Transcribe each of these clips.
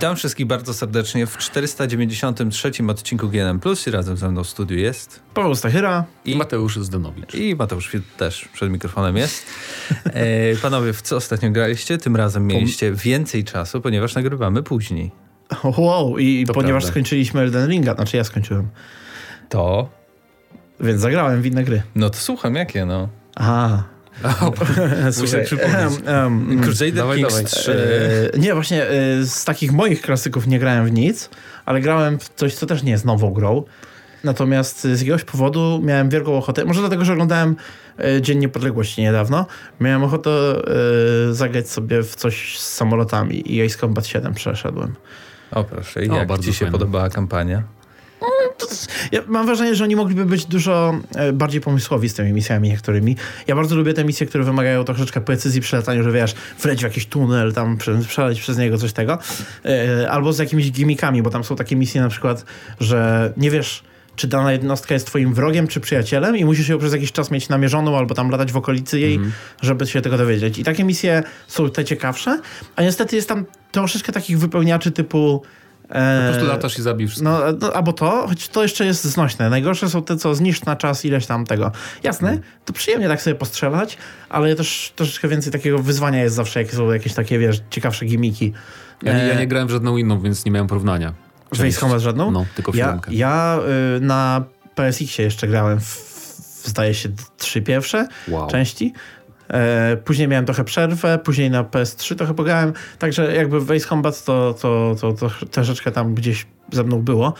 Witam wszystkich bardzo serdecznie w 493 odcinku GNM Plus i razem ze mną w studiu jest Paweł Stachyra i Mateusz Zdanowicz. I Mateusz też przed mikrofonem jest. E, panowie, w co ostatnio graliście? Tym razem mieliście więcej czasu, ponieważ nagrywamy później. Wow, i To ponieważ prawda. skończyliśmy Elden Ringa, znaczy ja skończyłem, To? więc zagrałem w inne gry. No to słucham, jakie no? Aha. Muszę przypomnieć. em, em, Crusader dawaj, Kings dawaj. 3. e, nie, właśnie e, z takich moich klasyków nie grałem w nic, ale grałem w coś, co też nie jest nową grą. Natomiast z jakiegoś powodu miałem wielką ochotę, może dlatego, że oglądałem e, Dzień Niepodległości niedawno, miałem ochotę e, zagrać sobie w coś z samolotami i Ace Combat 7 przeszedłem. O proszę, i O, jak bardzo ci się fajne. podobała kampania? Ja mam wrażenie, że oni mogliby być dużo e, bardziej pomysłowi z tymi misjami niektórymi. Ja bardzo lubię te misje, które wymagają troszeczkę precyzji przy lataniu, że wiesz, wleć w jakiś tunel, tam prze- przeleć przez niego, coś tego. E, Albo z jakimiś gimmickami, bo tam są takie misje na przykład, że nie wiesz, czy dana jednostka jest twoim wrogiem, czy przyjacielem i musisz ją przez jakiś czas mieć namierzoną albo tam latać w okolicy jej, żeby się tego dowiedzieć. I takie misje są te ciekawsze, a niestety jest tam troszeczkę takich wypełniaczy typu... e, Po prostu latasz i zabij wszystko. no, no, albo to, choć to jeszcze jest znośne. Najgorsze są te, co zniszcz na czas ileś tam tego. Jasne, to przyjemnie tak sobie postrzelać, ale też troszeczkę więcej takiego wyzwania jest zawsze, jak są jakieś takie, wiesz, ciekawsze gimiki. Ja, nie- ja nie grałem w żadną inną, więc nie miałem porównania. W Combat żadną? No, tylko w Ja, siódemkę. ja y, na PSX-ie jeszcze grałem w, w, zdaje się, trzy pierwsze Wow. części. E, później miałem trochę przerwę, później na PS3 trochę pograłem, także jakby w Ace Combat to, to, to, to troszeczkę tam gdzieś ze mną było.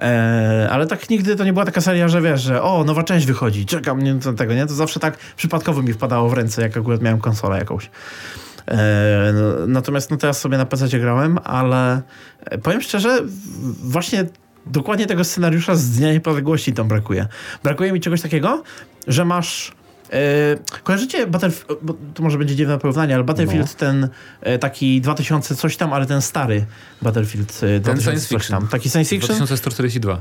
E, ale tak nigdy to nie była taka seria, że wiesz, że o, nowa część wychodzi, czekam, nie, tego, nie? To zawsze tak przypadkowo mi wpadało w ręce, jak akurat miałem konsolę jakąś. E, no, natomiast no teraz sobie na PC grałem, ale powiem szczerze, właśnie dokładnie tego scenariusza z Dnia Niepodległości tam brakuje. Brakuje mi czegoś takiego, że masz E, kojarzycie Battlefield, to może będzie dziwne porównanie, ale Battlefield No. ten e, taki 2000 coś tam, ale ten stary Battlefield e, 2000 science coś fiction. tam. Taki science fiction? 2142.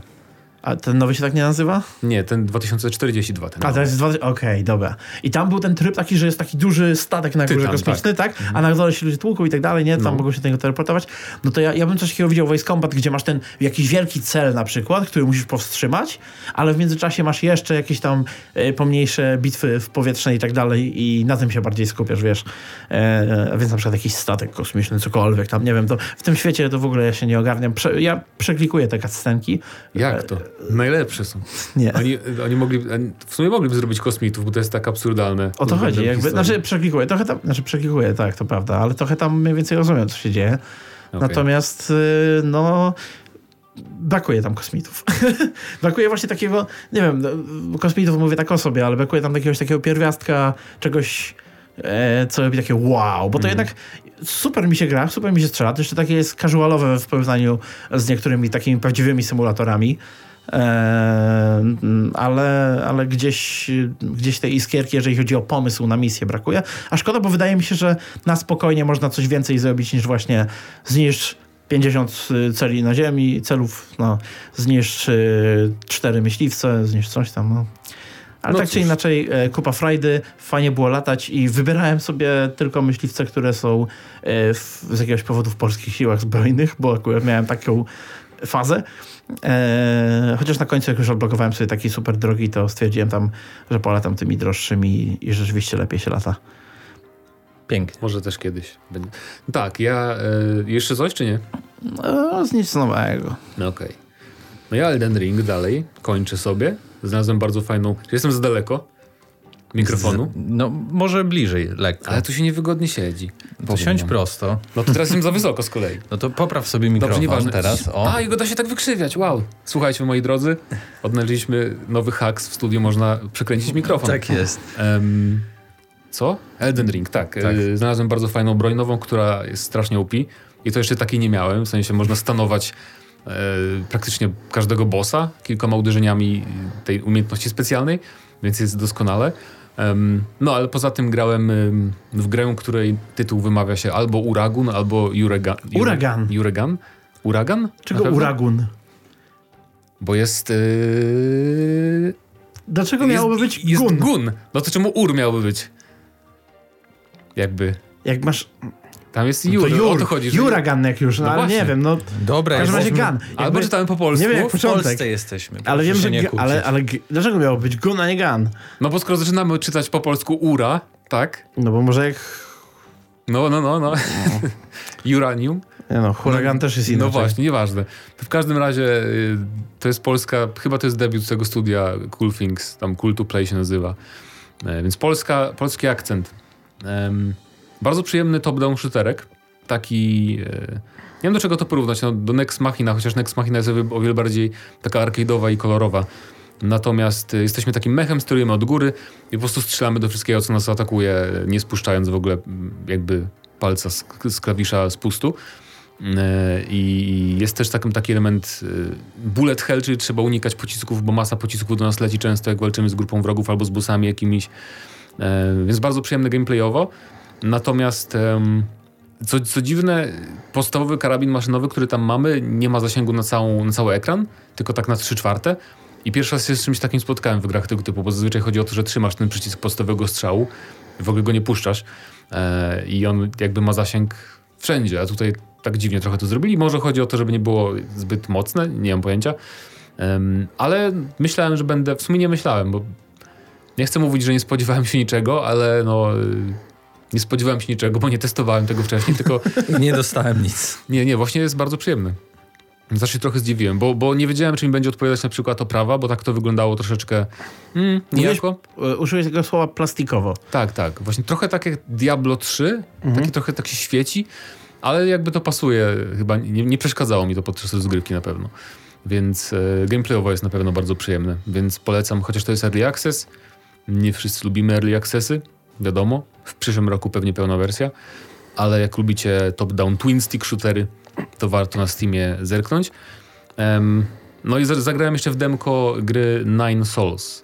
A ten nowy się tak nie nazywa? Nie, ten 2042. Ten A to jest. Okej, dobra. I tam był ten tryb taki, że jest taki duży statek na górze Tytan, kosmiczny, tak? A na dole się ludzie tłuką i tak dalej, nie? Tam No. mogą się tego teleportować. No to ja, ja bym coś takiego widział w Ace Combat, gdzie masz ten jakiś wielki cel na przykład, który musisz powstrzymać, ale w międzyczasie masz jeszcze jakieś tam e, pomniejsze bitwy w powietrzne i tak dalej i na tym się bardziej skupiasz, wiesz. E, a więc na przykład jakiś statek kosmiczny, cokolwiek tam, nie wiem, to w tym świecie to w ogóle ja się nie ogarniam. Prze ja przeklikuję te cutscenki. Jak to? Najlepsze są. Nie. Oni, oni mogli, w sumie mogliby zrobić kosmitów, bo to jest tak absurdalne. O to chodzi. Jakby, historii. znaczy przeklikuję, trochę tam, znaczy przeklikuję, tak, to prawda, ale trochę tam mniej więcej rozumiem, co się dzieje. Okej. Natomiast y, no brakuje tam kosmitów. brakuje właśnie takiego, nie wiem, no, kosmitów mówię tak o sobie, ale brakuje tam jakiegoś takiego pierwiastka, czegoś e, co robi takie wow, bo to jednak super mi się gra, super mi się strzela, to jeszcze takie jest casualowe w porównaniu z niektórymi takimi prawdziwymi symulatorami. E, ale, ale gdzieś, gdzieś tej iskierki, jeżeli chodzi o pomysł na misję, brakuje. A szkoda, bo wydaje mi się, że na spokojnie można coś więcej zrobić niż właśnie zniszcz 50 celi na ziemi, celów, no, zniszcz y, cztery myśliwce, zniszcz coś tam, no. Ale No tak czy cóż. inaczej, e, kupa frajdy, fajnie było latać i wybierałem sobie tylko myśliwce, które są e, w, z jakiegoś powodu w polskich siłach zbrojnych, bo akurat miałem taką fazę. E, chociaż na końcu, jak już odblokowałem sobie taki super drogi, to stwierdziłem tam, że polatam tymi droższymi i rzeczywiście lepiej się lata. Pięknie. Może też kiedyś. będzie. Tak, ja... E, jeszcze coś, czy nie? No, z nic nowego. No okej. No ja Elden Ring dalej kończę sobie. Znalazłem bardzo fajną... Jestem za daleko mikrofonu, No, może bliżej, lekko. ale tu się niewygodnie siedzi. To Powiem siądź prosto. No to teraz jestem za wysoko z kolei. No to popraw sobie mikrofon Dobrze, nieważne. teraz. O. A, jego da się tak wykrzywiać, wow. Słuchajcie, moi drodzy, odnaleźliśmy nowy haks w studiu, można przekręcić mikrofon. Tak jest. Em, co? Elden Ring, tak. Tak. E, Znalazłem bardzo fajną broń nową, która jest strasznie OP. I to jeszcze takiej nie miałem, w sensie można stanować e, praktycznie każdego bossa kilkoma uderzeniami tej umiejętności specjalnej, więc jest doskonale. No, ale poza tym grałem em, w grę, której tytuł wymawia się albo Uragun, albo Juregan. Jure- Uragan. Juregan? Uragan? Czego uragun? Bo jest... Yy... Dlaczego miałoby być jest gun? gun. No to czemu ur miałby być? Jakby... Jak masz... Tam jest To Jur, Jur, o to chodzi. że- Juragan jak już, no, No ale nie wiem, no Dobra, w każdym razie Gun. Albo czytałem po polsku. Nie wiem, jak W początek. Polsce jesteśmy. Ale wiem, że nie ale, ale dlaczego miało być gun, a nie gun? No bo skoro zaczynamy czytać po polsku ura, tak? No bo może jak, No, no, no, no. Uranium. nie no, huragan też jest inny. No właśnie, nieważne. To w każdym razie y, to jest Polska, chyba to jest debiut tego studia Cool Things, tam Cool to Play się nazywa. E, Więc Polska, polski akcent. Bardzo przyjemny top-down shooterek. Taki... e, Nie wiem do czego to porównać, no, do Nex Machina, chociaż Nex Machina jest o wiele bardziej taka arcade'owa i kolorowa. Natomiast y, jesteśmy takim mechem, sterujemy od góry i po prostu strzelamy do wszystkiego, co nas atakuje, nie spuszczając w ogóle jakby palca z, z klawisza z pustu. E, I jest też takim, taki element e, bullet hell, czyli trzeba unikać pocisków, bo masa pocisków do nas leci często, jak walczymy z grupą wrogów albo z bossami jakimiś. E, Więc bardzo przyjemny gameplayowo. Natomiast co, co dziwne, podstawowy karabin maszynowy, który tam mamy, nie ma zasięgu na, całą, na cały ekran, tylko tak na 3 czwarte. I pierwszy raz się z czymś takim spotkałem w grach tego typu, bo zazwyczaj chodzi o to, że trzymasz ten przycisk podstawowego strzału w ogóle go nie puszczasz. E, I on jakby ma zasięg wszędzie, a tutaj tak dziwnie trochę to zrobili. Może chodzi o to, żeby nie było zbyt mocne, nie mam pojęcia. Ale myślałem, że będę, w sumie nie myślałem, bo nie chcę mówić, że nie spodziewałem się niczego, ale no... Nie spodziewałem się niczego, bo nie testowałem tego wcześniej, tylko Nie dostałem nic. nie, nie, właśnie jest bardzo przyjemny. Zawsze się trochę zdziwiłem, bo, bo nie wiedziałem, czy mi będzie odpowiadać na przykład oprawa, bo tak to wyglądało troszeczkę mm, niejako. E, Użyłeś tego słowa plastikowo. Tak, tak. Właśnie trochę tak jak Diablo 3, taki trochę tak się świeci, ale jakby to pasuje, chyba nie, nie przeszkadzało mi to podczas rozgrywki na pewno. Więc e, gameplayowo jest na pewno bardzo przyjemne, więc polecam, chociaż to jest early access. Nie wszyscy lubimy early accessy, wiadomo. W przyszłym roku pewnie pełna wersja, ale jak lubicie top-down twin stick shootery, to warto na Steamie zerknąć. Em, no i za- zagrałem jeszcze w demko gry Nine Souls.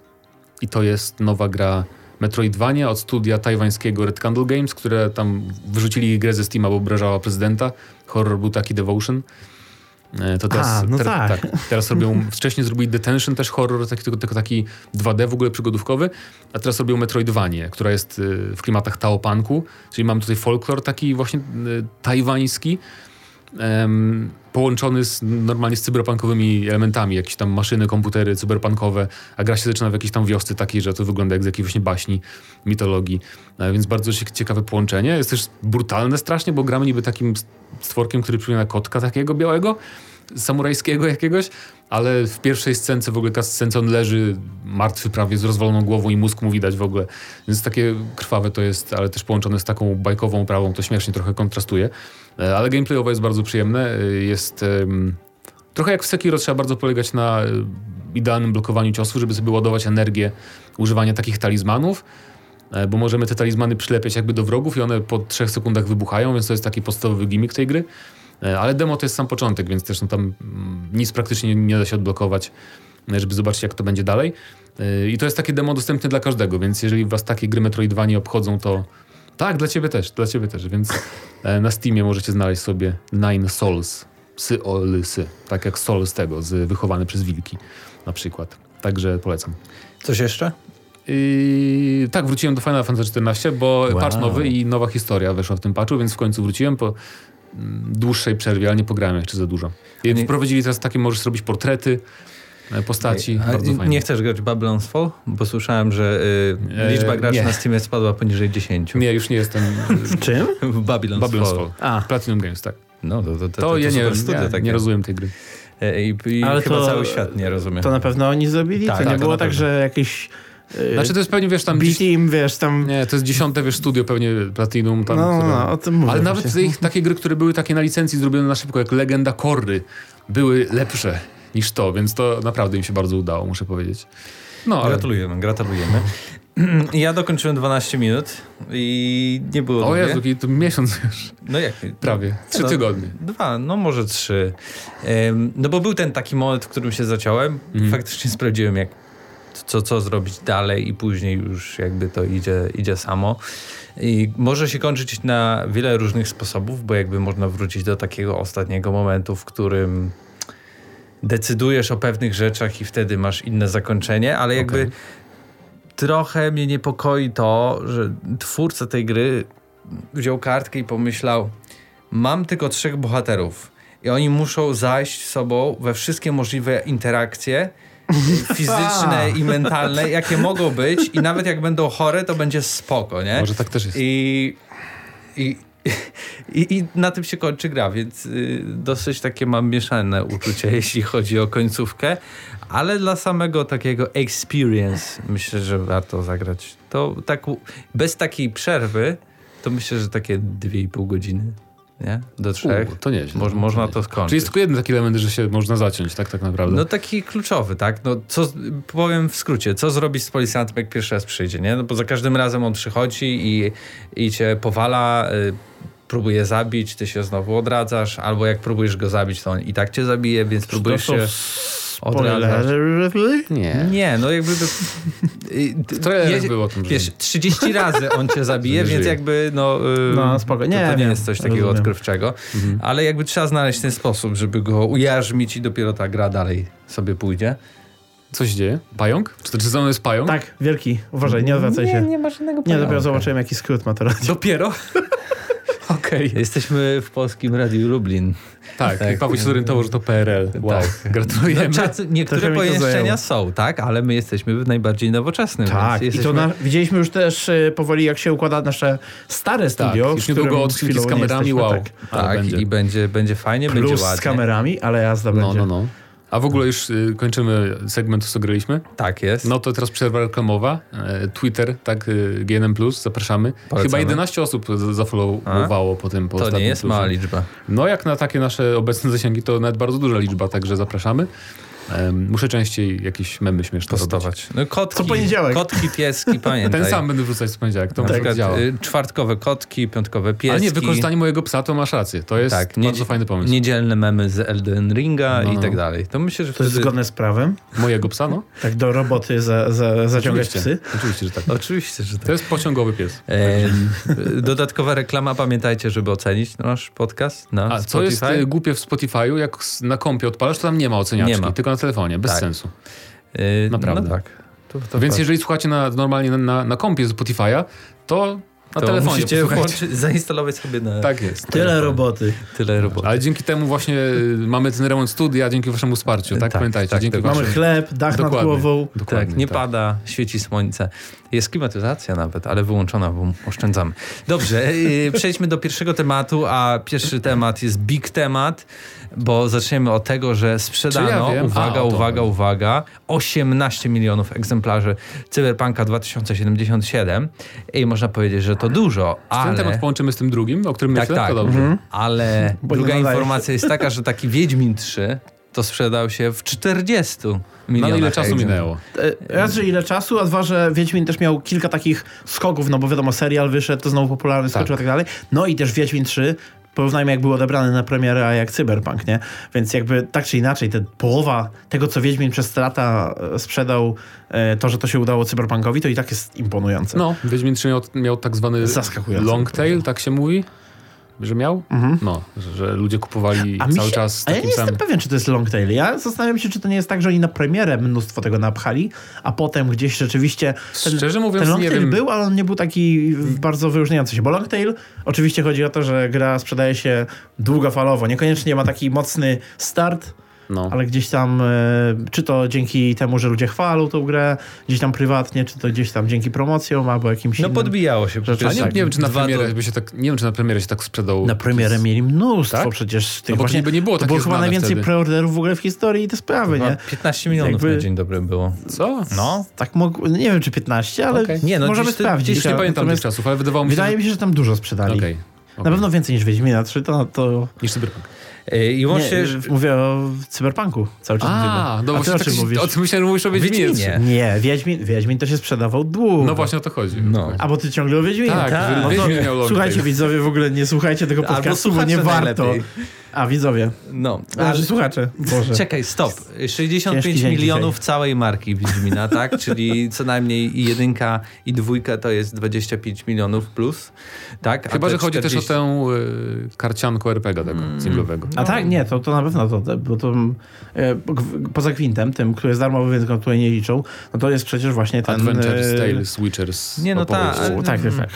I to jest nowa gra Metroidvania od studia tajwańskiego Red Candle Games, które tam wyrzucili grę ze Steama, bo obrażała prezydenta. Horror był taki Devotion. E, To teraz, A, no ter- tak. Teraz robią, wcześniej zrobili Detention też horror, taki, tylko, tylko taki 2D w ogóle przygodówkowy, a teraz robią Metroidvanię, która jest y, w klimatach Taopanku, czyli mamy tutaj folklor taki właśnie y, tajwański, połączony z, normalnie z cyberpunkowymi elementami, jakieś tam maszyny, komputery cyberpunkowe, a gra się zaczyna w jakiejś tam wiosce takiej, że to wygląda jak z jakiejś właśnie baśni, mitologii, e, więc bardzo cie- ciekawe połączenie. Jest też brutalne strasznie, bo gramy niby takim stworkiem, który przypomina kotka takiego białego, samurajskiego jakiegoś, ale w pierwszej scence, w ogóle scence on leży martwy prawie z rozwaloną głową i mózg mu widać w ogóle. Więc takie krwawe to jest, ale też połączone z taką bajkową prawą, to śmiesznie trochę kontrastuje. E, Ale gameplayowo jest bardzo przyjemne. E, Jest trochę jak w Sekiro trzeba bardzo polegać na e, idealnym blokowaniu ciosów, żeby sobie ładować energię używania takich talizmanów bo możemy te talizmany przylepiać jakby do wrogów i one po trzech sekundach wybuchają, więc to jest taki podstawowy gimmick tej gry. E, Ale demo to jest sam początek, więc też no tam mm, nic praktycznie nie, da się odblokować, e, żeby zobaczyć jak to będzie dalej. E, I to jest takie demo dostępne dla każdego, więc jeżeli was takie gry Metroidvania obchodzą, to tak, dla ciebie też, dla ciebie też, więc na Steamie możecie znaleźć sobie Nine Souls, psy o lysy, tak jak Soul z tego, z Wychowany przez Wilki na przykład. Także polecam. Coś jeszcze? Yy, tak, wróciłem do Final Fantasy XIV, bo Wow. patch nowy i nowa historia weszła w tym patchu, więc w końcu wróciłem po dłuższej przerwie, ale nie pograłem jeszcze za dużo. I Nie- wprowadzili teraz takie, możesz zrobić portrety e, postaci. Fajnie. nie chcesz grać Babylon's Fall? Bo słyszałem, że y, E, liczba graczy nie. na Steamie spadła poniżej 10. Nie, już nie jestem. W czym? W Babylon's, Babylon's Fall. Fall. A, Platinum Games, tak. No to, to, to, To, to, ja nie, studia ja takie. nie rozumiem tej gry. E, I, i Ale chyba to- cały świat nie rozumie. to na pewno oni zrobili? Tak, to nie tak, było tak, że jakieś Znaczy to jest pewnie, wiesz, tam... dziś- B-Team, wiesz, tam... Nie, to jest dziesiąte, wiesz, studio pewnie Platinum. Tam, no, no, o tym mówię Ale nawet właśnie. ich takie gry, które były takie na licencji zrobione na szybko, jak Legenda Korry, były lepsze niż to, więc to naprawdę im się bardzo udało, muszę powiedzieć. No, ale... Gratulujemy, gratulujemy. Ja dokończyłem 12 minut i nie było O. Jezu, to miesiąc już. No jak? Prawie. Trzy No, tygodnie. Dwa, no może trzy. No bo był ten taki moment, w którym się zaciąłem. Mhm. Faktycznie sprawdziłem, jak, co, co zrobić dalej i później już jakby to idzie, idzie samo. I może się kończyć na wiele różnych sposobów, bo jakby można wrócić do takiego ostatniego momentu, w którym decydujesz o pewnych rzeczach i wtedy masz inne zakończenie, ale jakby Okej. trochę mnie niepokoi to, że twórca tej gry wziął kartkę i pomyślał, mam tylko trzech bohaterów i oni muszą zajść sobą we wszystkie możliwe interakcje fizyczne i mentalne, jakie mogą być i nawet jak będą chore, to będzie spoko, nie? Może tak też jest. I, i, i, i na tym się kończy gra, więc y, dosyć takie mam mieszane uczucia, jeśli chodzi o końcówkę, ale dla samego takiego experience myślę, że warto zagrać. To tak bez takiej przerwy, to myślę, że takie 2,5 godziny, nie? Do trzech. U, to nieźle. Moż, można nieźle. to skończyć. Czyli jest tylko jeden taki element, że się można zaciąć, tak tak naprawdę. No taki kluczowy, tak? No co, powiem w skrócie, co zrobić z policjantem, jak pierwszy raz przyjdzie, nie? No bo za każdym razem on przychodzi i, i cię powala, y, próbuje zabić, ty się znowu odradzasz, albo jak próbujesz go zabić, to on i tak cię zabije, więc próbujesz się Spoilery? nie. Nie, no jakby... To, y, W trailerach je- było o tym, Wiesz, 30 razy on cię zabije, Nie więc żyje. jakby no... y, No, spoko. To, Nie, to nie wiem. jest coś takiego Rozumiem. odkrywczego, ale jakby trzeba znaleźć ten sposób, żeby go ujarzmić i dopiero ta gra dalej sobie pójdzie. Co się dzieje? Pająk? Czy to czy to jest pająk? Tak, wielki. Uważaj, nie odwracaj się. nie ma żadnego Nie, dopiero zobaczyłem, jaki skrót ma to robić. Dopiero? Okej. Jesteśmy w polskim Radiu Lublin. Tak, Tak. i Paweł się zorientował, że to PRL. Wow, Tak. gratulujemy. No, czas, niektóre zajęło. są, tak, ale my jesteśmy w najbardziej nowoczesnym. Tak, więc i to jesteśmy... na, widzieliśmy już też e, powoli, jak się układa nasze stare tak, studio. już w którym niedługo odcinki z kamerami, jesteśmy, wow. Tak. Tak, będzie. i będzie, będzie fajnie, będzie Plus ładnie. z kamerami, ale jazda No, będzie. no, no. A w ogóle już y, kończymy segment, co graliśmy. Tak jest. No to teraz przerwa reklamowa. E, Twitter, tak, y, GNM+, zapraszamy. Polecamy. Chyba 11 osób z- zafollowowało po tym po to nie jest mała liczba. No jak na takie nasze obecne zasięgi, to nawet bardzo duża liczba, także zapraszamy. Muszę częściej jakieś memy śmieszne. Postować. No kotki, Co poniedziałek. kotki, pieski, pamiętaj. Ten sam będę wrzucać w poniedziałek, to działa. y, czwartkowe kotki, piątkowe pieski. Ale nie, wykorzystanie mojego psa, to masz rację. To jest tak, bardzo fajny pomysł. Niedzielne memy z Elden Ringa No, i no. tak dalej. To myślę, że To jest wtedy... zgodne z prawem. Mojego psa, no? Tak do roboty za, za, zaciągać Oczywiście. psy. Oczywiście, że tak. Oczywiście, że tak. To jest pociągowy pies. Em, dodatkowa reklama, pamiętajcie, żeby ocenić nasz podcast na A co jest Spotify. y, głupie w Spotify'u, jak na kompie odpalasz, to tam nie ma oceniaczki, Nie ma. tylko na telefonie, bez Tak. sensu. Y, Naprawdę. No tak. To, to Więc jeżeli słuchacie na, normalnie na, na, na kompie Spotify'a, to na to telefonie musicie włączyć, zainstalować sobie na Tak jest. Tyle roboty. tyle roboty. Ale dzięki temu właśnie y, mamy ten remont studia, dzięki waszemu wsparciu, tak? Tak, Pamiętajcie, tak, dzięki tak. Mamy waszym... chleb, dach nad Dokładnie. głową. Dokładnie, tak, nie pada, świeci słońce. Jest klimatyzacja nawet, ale wyłączona, bo oszczędzamy. Dobrze, yy, przejdźmy do pierwszego tematu, a pierwszy temat jest big temat, bo zaczniemy od tego, że sprzedano, ja uwaga, A, to uwaga, uwaga, 18 milionów egzemplarzy Cyberpunka 2077 i można powiedzieć, że to dużo, Ten ale... temat połączymy z tym drugim, o którym Tak, myślę, tak. to dobrze. Mhm. Ale Bo druga informacja jest taka, że taki Wiedźmin 3 to sprzedał się w 40 No milionach ale ile czasu minęło? E, Raz, że ile czasu, a dwa, że Wiedźmin też miał kilka takich skoków, no bo wiadomo, serial wyszedł, to znowu popularny skoczył i tak dalej. No i też Wiedźmin 3, porównajmy jak był odebrany na premierę, a jak Cyberpunk, nie? Więc jakby tak czy inaczej, te połowa tego, co Wiedźmin przez te lata e, sprzedał, e, to, że to się udało Cyberpunkowi, to i tak jest imponujące. No, Wiedźmin 3 miał, miał tak zwany long tail, tak się mówi? Że miał? No, że, że ludzie kupowali Mhm. A cały się, czas z a ja takim nie jestem samym... pewien, czy to jest long tail. Ja zastanawiam się, czy to nie jest tak, że oni na premierę mnóstwo tego napchali, a potem gdzieś rzeczywiście ten, Szczerze mówiąc, ten long nie tail wiem. był, ale on nie był taki bardzo wyróżniający się. Bo long tail oczywiście chodzi o to, że gra sprzedaje się długofalowo. Niekoniecznie ma taki mocny start, No. ale gdzieś tam, e, czy to dzięki temu, że ludzie chwalą tą grę, gdzieś tam prywatnie, czy to gdzieś tam dzięki promocjom albo jakimś No innym. podbijało się. Rzeczy. Nie, tak. nie wiem, czy na dwa premierę to- by się tak, nie wiem, czy na premierę się tak sprzedał. Na premierę mieli mnóstwo Tak? przecież tych No bo właśnie, nie było To było chyba najwięcej wtedy. preorderów w ogóle w historii i te sprawy, Chyba nie? 15 milionów Jakby- na dzień dobry było. Co? No. Tak mogło, nie wiem czy 15, ale Okej. Nie, no możemy gdzieś to- sprawdzić. Już nie pamiętam tych czasów, ale wydawało mi się, Wydaje mi się, że tam dużo sprzedali. Okej. Na okej. pewno więcej niż Wiedźmina 3, to... to... Niż Cyberpunk. Y, I Nie, łącznie... mówię o Cyberpunku cały czas A, mówimy. no A ty o tak, czym mówisz? o tym myślałem, że mówisz o Wiedźminie. Wiedźminie. Nie, Wiedźmin, Wiedźmin to się sprzedawał długo. No właśnie o to chodzi. No. A bo ty ciągle o Wiedźminie. Tak, Tak. No to Wiedźmin miał Słuchajcie widzowie, w ogóle nie słuchajcie tego podcastu, bo nie warto. A widzowie, No. a że słuchacze, Boże. Czekaj, stop. 65 Ciężki milionów całej marki Wiedźmina, tak? Czyli co najmniej i jedynka i dwójka to jest 25 milionów plus, tak? A Chyba, że chodzi też o 40 tę y, karcianko RPG tego Mm. singlowego. A tak, nie, to, to na pewno to, bo to g- poza Gwintem, tym, który jest darmowy, więc go tutaj nie liczą, no to jest przecież właśnie ten... Adventures, e, Tales, Witchers. Nie, no tak, ale- u, tak, tak, tak.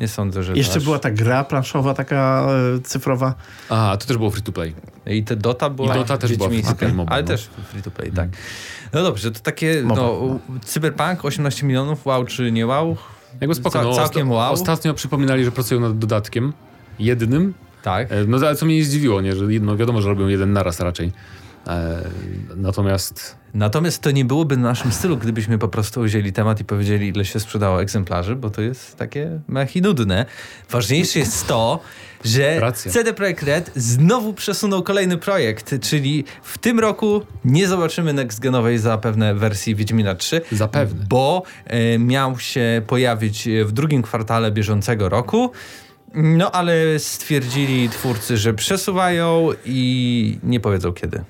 Nie sądzę, że Jeszcze aż... była ta gra planszowa, taka e, cyfrowa. A, to też było free to play. I te Dota była I Dota też była free to play ale no. też free to play, tak. No dobrze, to takie, no, Cyberpunk 18 milionów, wow czy nie wow? Jakby spoko, Ca- no, całkiem osta- wow. Ostatnio przypominali, że pracują nad dodatkiem jednym, Tak. E, No ale co mnie nie zdziwiło, nie? że no, wiadomo, że robią jeden naraz raczej. E, natomiast Natomiast to nie byłoby naszym stylu, gdybyśmy po prostu wzięli temat i powiedzieli, ile się sprzedało egzemplarzy, bo to jest takie mech i nudne. Ważniejsze jest to, że Racja. CD Projekt Red znowu przesunął kolejny projekt, czyli w tym roku nie zobaczymy next-genowej zapewne wersji Wiedźmina 3. Zapewne. Bo e, miał się pojawić w drugim kwartale bieżącego roku. No ale stwierdzili twórcy, że przesuwają i nie powiedzą kiedy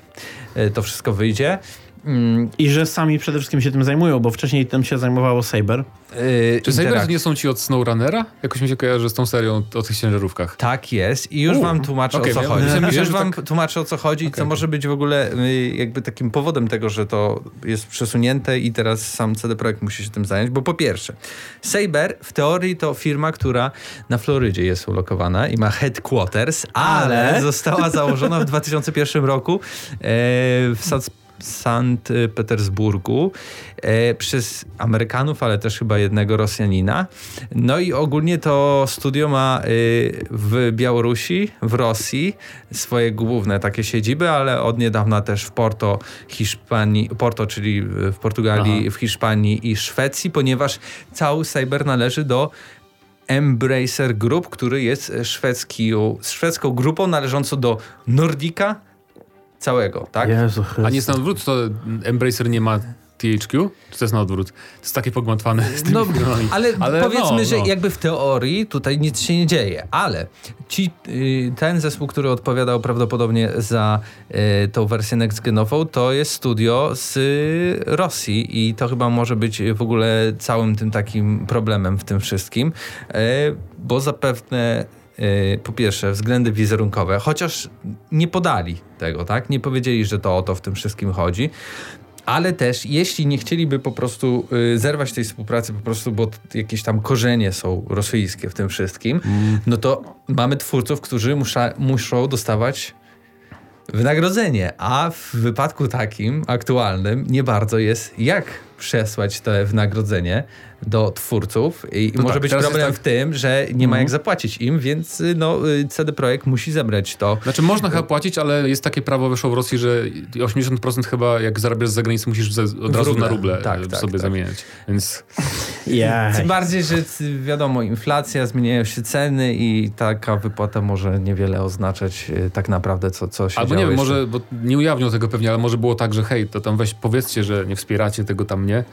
e, to wszystko wyjdzie. Mm, I że sami przede wszystkim się tym zajmują, bo wcześniej tym się zajmowało Saber. Yy, czy Saber Interact. nie są ci od SnowRunnera? Jakoś mi się kojarzy z tą serią o tych ciężarówkach. Tak jest i już U, wam tłumaczę okej, o co ja- chodzi. myślałem, już wam tak- tłumaczę o co chodzi i co może być w ogóle y, jakby takim powodem tego, że to jest przesunięte i teraz sam CD Projekt musi się tym zająć, bo po pierwsze Saber w teorii to firma, która na Florydzie jest ulokowana i ma headquarters, ale, Ale? została założona w 2001 roku e, w Sankt Sankt Petersburgu e, przez Amerykanów, ale też chyba jednego Rosjanina. No i ogólnie to studio ma y, w Białorusi, w Rosji swoje główne takie siedziby, ale od niedawna też w Porto, Hiszpanii, Porto, czyli w Portugalii, Aha. w Hiszpanii i Szwecji, ponieważ cały cyber należy do Embracer Group, który jest szwedzki, szwedzką grupą należącą do Nordica całego, tak? Jezu A nie jest na odwrót, to Embracer nie ma THQ? Czy to jest na odwrót? To jest takie pogmatwane z tymi No, filmami. ale, powiedzmy, no, że no. jakby w teorii tutaj nic się nie dzieje, ale ci, y, ten zespół, który odpowiadał prawdopodobnie za y, tą wersję next-genową, to jest studio z y, Rosji i to chyba może być w ogóle całym tym takim problemem w tym wszystkim, y, bo zapewne po pierwsze względy wizerunkowe, chociaż nie podali tego, tak? Nie powiedzieli, że to o to w tym wszystkim chodzi. Ale też, jeśli nie chcieliby po prostu y, zerwać tej współpracy, po prostu, bo jakieś tam korzenie są rosyjskie w tym wszystkim, no to mamy twórców, którzy musza, muszą dostawać wynagrodzenie. A w wypadku takim aktualnym nie bardzo jest jak przesłać to wynagrodzenie do twórców i, No może tak, być problem jest w tym, że nie ma jak zapłacić im, więc y, no, y, CD Projekt musi zebrać to. Znaczy można chyba płacić, ale jest takie prawo wyszło w Rosji, że 80% chyba jak zarabiasz za granicą musisz od razu ruble. na ruble Tak, tak, sobie tak. zamieniać. Więc Jej. Tym bardziej, że wiadomo, inflacja, zmieniają się ceny i taka wypłata może niewiele oznaczać y, tak naprawdę, co, co się Albo nie wiem, jeszcze. może, bo nie ujawnią tego pewnie, ale może było tak, że hej, to tam weź powiedzcie, że nie wspieracie tego tam nie,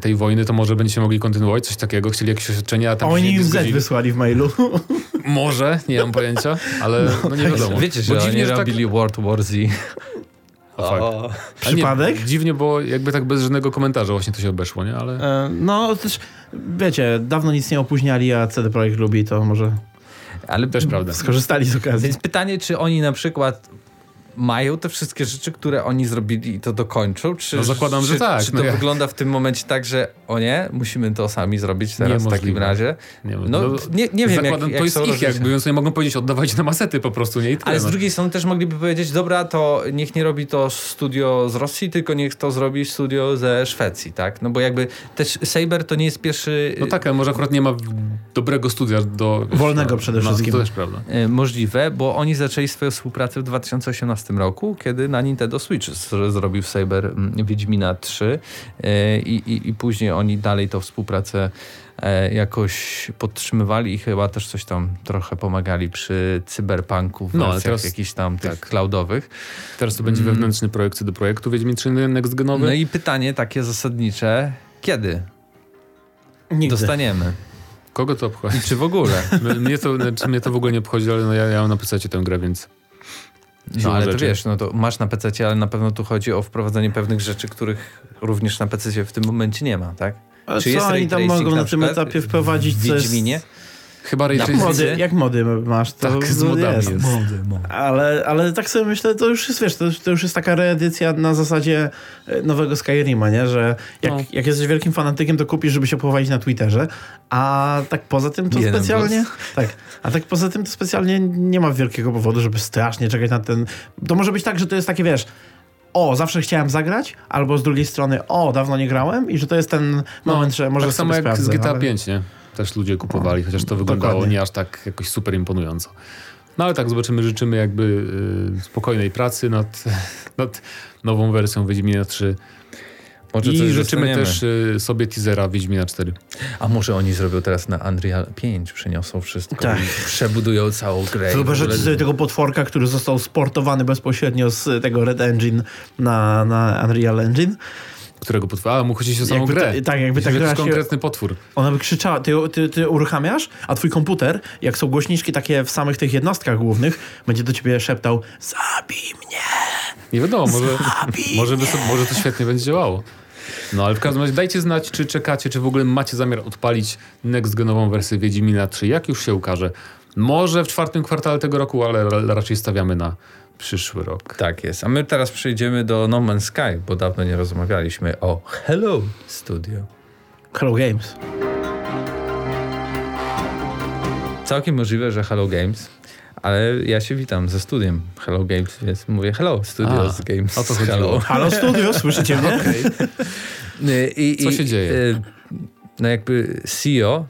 tej wojny, to może będziecie mogli kontynuować coś takiego, chcieli jakieś oświadczenia, a tam się Oni nie Z zgodzili. wysłali w mailu. Może, nie mam pojęcia, ale no, nie wiadomo. Wiecie, że Bo oni dziwnie, że tak- robili World War Z. O. A nie, Przypadek? dziwnie, bo jakby tak bez żadnego komentarza właśnie to się obeszło, nie? Ale E, No też, wiecie, dawno nic nie opóźniali, a CD Projekt lubi, to może Ale też prawda. skorzystali z okazji. Więc pytanie, czy oni na przykład mają te wszystkie rzeczy, które oni zrobili i to dokończą? Czy, No zakładam, czy, że tak, Czy no to jak? wygląda w tym momencie tak, że o nie, musimy to sami zrobić teraz w takim razie? Nie, No, nie, nie wiem, zakładam, jak to jest ich jakby, więc oni mogą powiedzieć, oddawajcie na masety po prostu, nie? I tyle, Ale z no. drugiej strony też mogliby powiedzieć, dobra, to niech nie robi to studio z Rosji, tylko niech to zrobi studio ze Szwecji, tak? No bo jakby też Saber to nie jest pierwszy No tak, ale może akurat nie ma dobrego studia do... Wolnego przede no, wszystkim. To też prawda. e, możliwe, bo oni zaczęli swoją współpracę w 2018 roku, kiedy na Nintendo Switch zrobił Saber mm, Wiedźmina 3 e, i, i, i później oni dalej tą współpracę e, jakoś podtrzymywali i chyba też coś tam trochę pomagali przy cyberpunku w No, wersjach teraz- jakichś tam tych tak. cloudowych. Teraz to będzie wewnętrzny projekt do projektu Wiedźmin 3 Next Genowy. Mm. No i pytanie takie zasadnicze, kiedy Nigdy. dostaniemy? Kogo to obchodzi? I czy w ogóle? Mnie to, znaczy, mnie to w ogóle nie obchodzi, ale no ja, ja mam na PC tę grę, więc... No ale to rzeczy. wiesz, no to masz na PC, ale na pewno tu chodzi o wprowadzenie pewnych rzeczy, których również na PC w tym momencie nie ma, tak? Ale Czy co jest oni tam mogą na na tym przykład etapie wprowadzić? w co jest- Wiedźminie? Chyba Ray Tracing- Mody, jak mody masz, to, Tak, z to modami jest. jest. Ale, ale tak sobie myślę, to już jest, wiesz, to, to już jest taka reedycja na zasadzie e, nowego Skyrima, nie? Że jak, No. jak jesteś wielkim fanatykiem, to kupisz, żeby się pochwalić na Twitterze, a tak poza tym to Jeden specjalnie... Tak, a tak poza tym to specjalnie nie ma wielkiego powodu, żeby strasznie czekać na ten... To może być tak, że to jest takie, wiesz, o, zawsze chciałem zagrać, albo z drugiej strony, o, dawno nie grałem i że to jest ten moment, że może tak samo jak z sprawdzę, GTA ale- 5, nie? Też ludzie kupowali, chociaż to wyglądało Dokładnie. nie aż tak jakoś super imponująco. No ale tak zobaczymy, życzymy jakby y, spokojnej pracy nad, nad nową wersją Wiedźmina 3 Może i życzymy też y, sobie teasera Wiedźmina 4. A może oni zrobią teraz na Unreal 5, przeniosą wszystko Tak. i przebudują całą grę. Wyobrażacie sobie tego potworka, który został sportowany bezpośrednio z tego Red Engine na, na Unreal Engine. Którego potwora? A mu chodzi o samą Jakby grę. ta- tak, jakby ta gra się- konkretny potwór. Ona by krzyczała, ty, ty, ty uruchamiasz, a twój komputer, jak są głośniczki takie w samych tych jednostkach głównych, będzie do ciebie szeptał zabij mnie, Nie wiadomo, może, zabij może, by może to świetnie będzie działało. No ale w każdym razie dajcie znać, czy czekacie, czy w ogóle macie zamiar odpalić next-genową wersję Wiedźmina 3, jak już się ukaże. Może w czwartym kwartale tego roku, ale ra- raczej stawiamy na przyszły rok. Tak jest. A my teraz przejdziemy do No Man's Sky, bo dawno nie rozmawialiśmy o Hello Studio. Hello Games. Całkiem możliwe, że Hello Games, ale ja się witam ze studiem Hello Games, więc mówię Hello Studios A, Games. o to chodziło. Hello. Halo Studio, słyszycie mnie? Y, I, Co i- się dzieje? y, No jakby CEO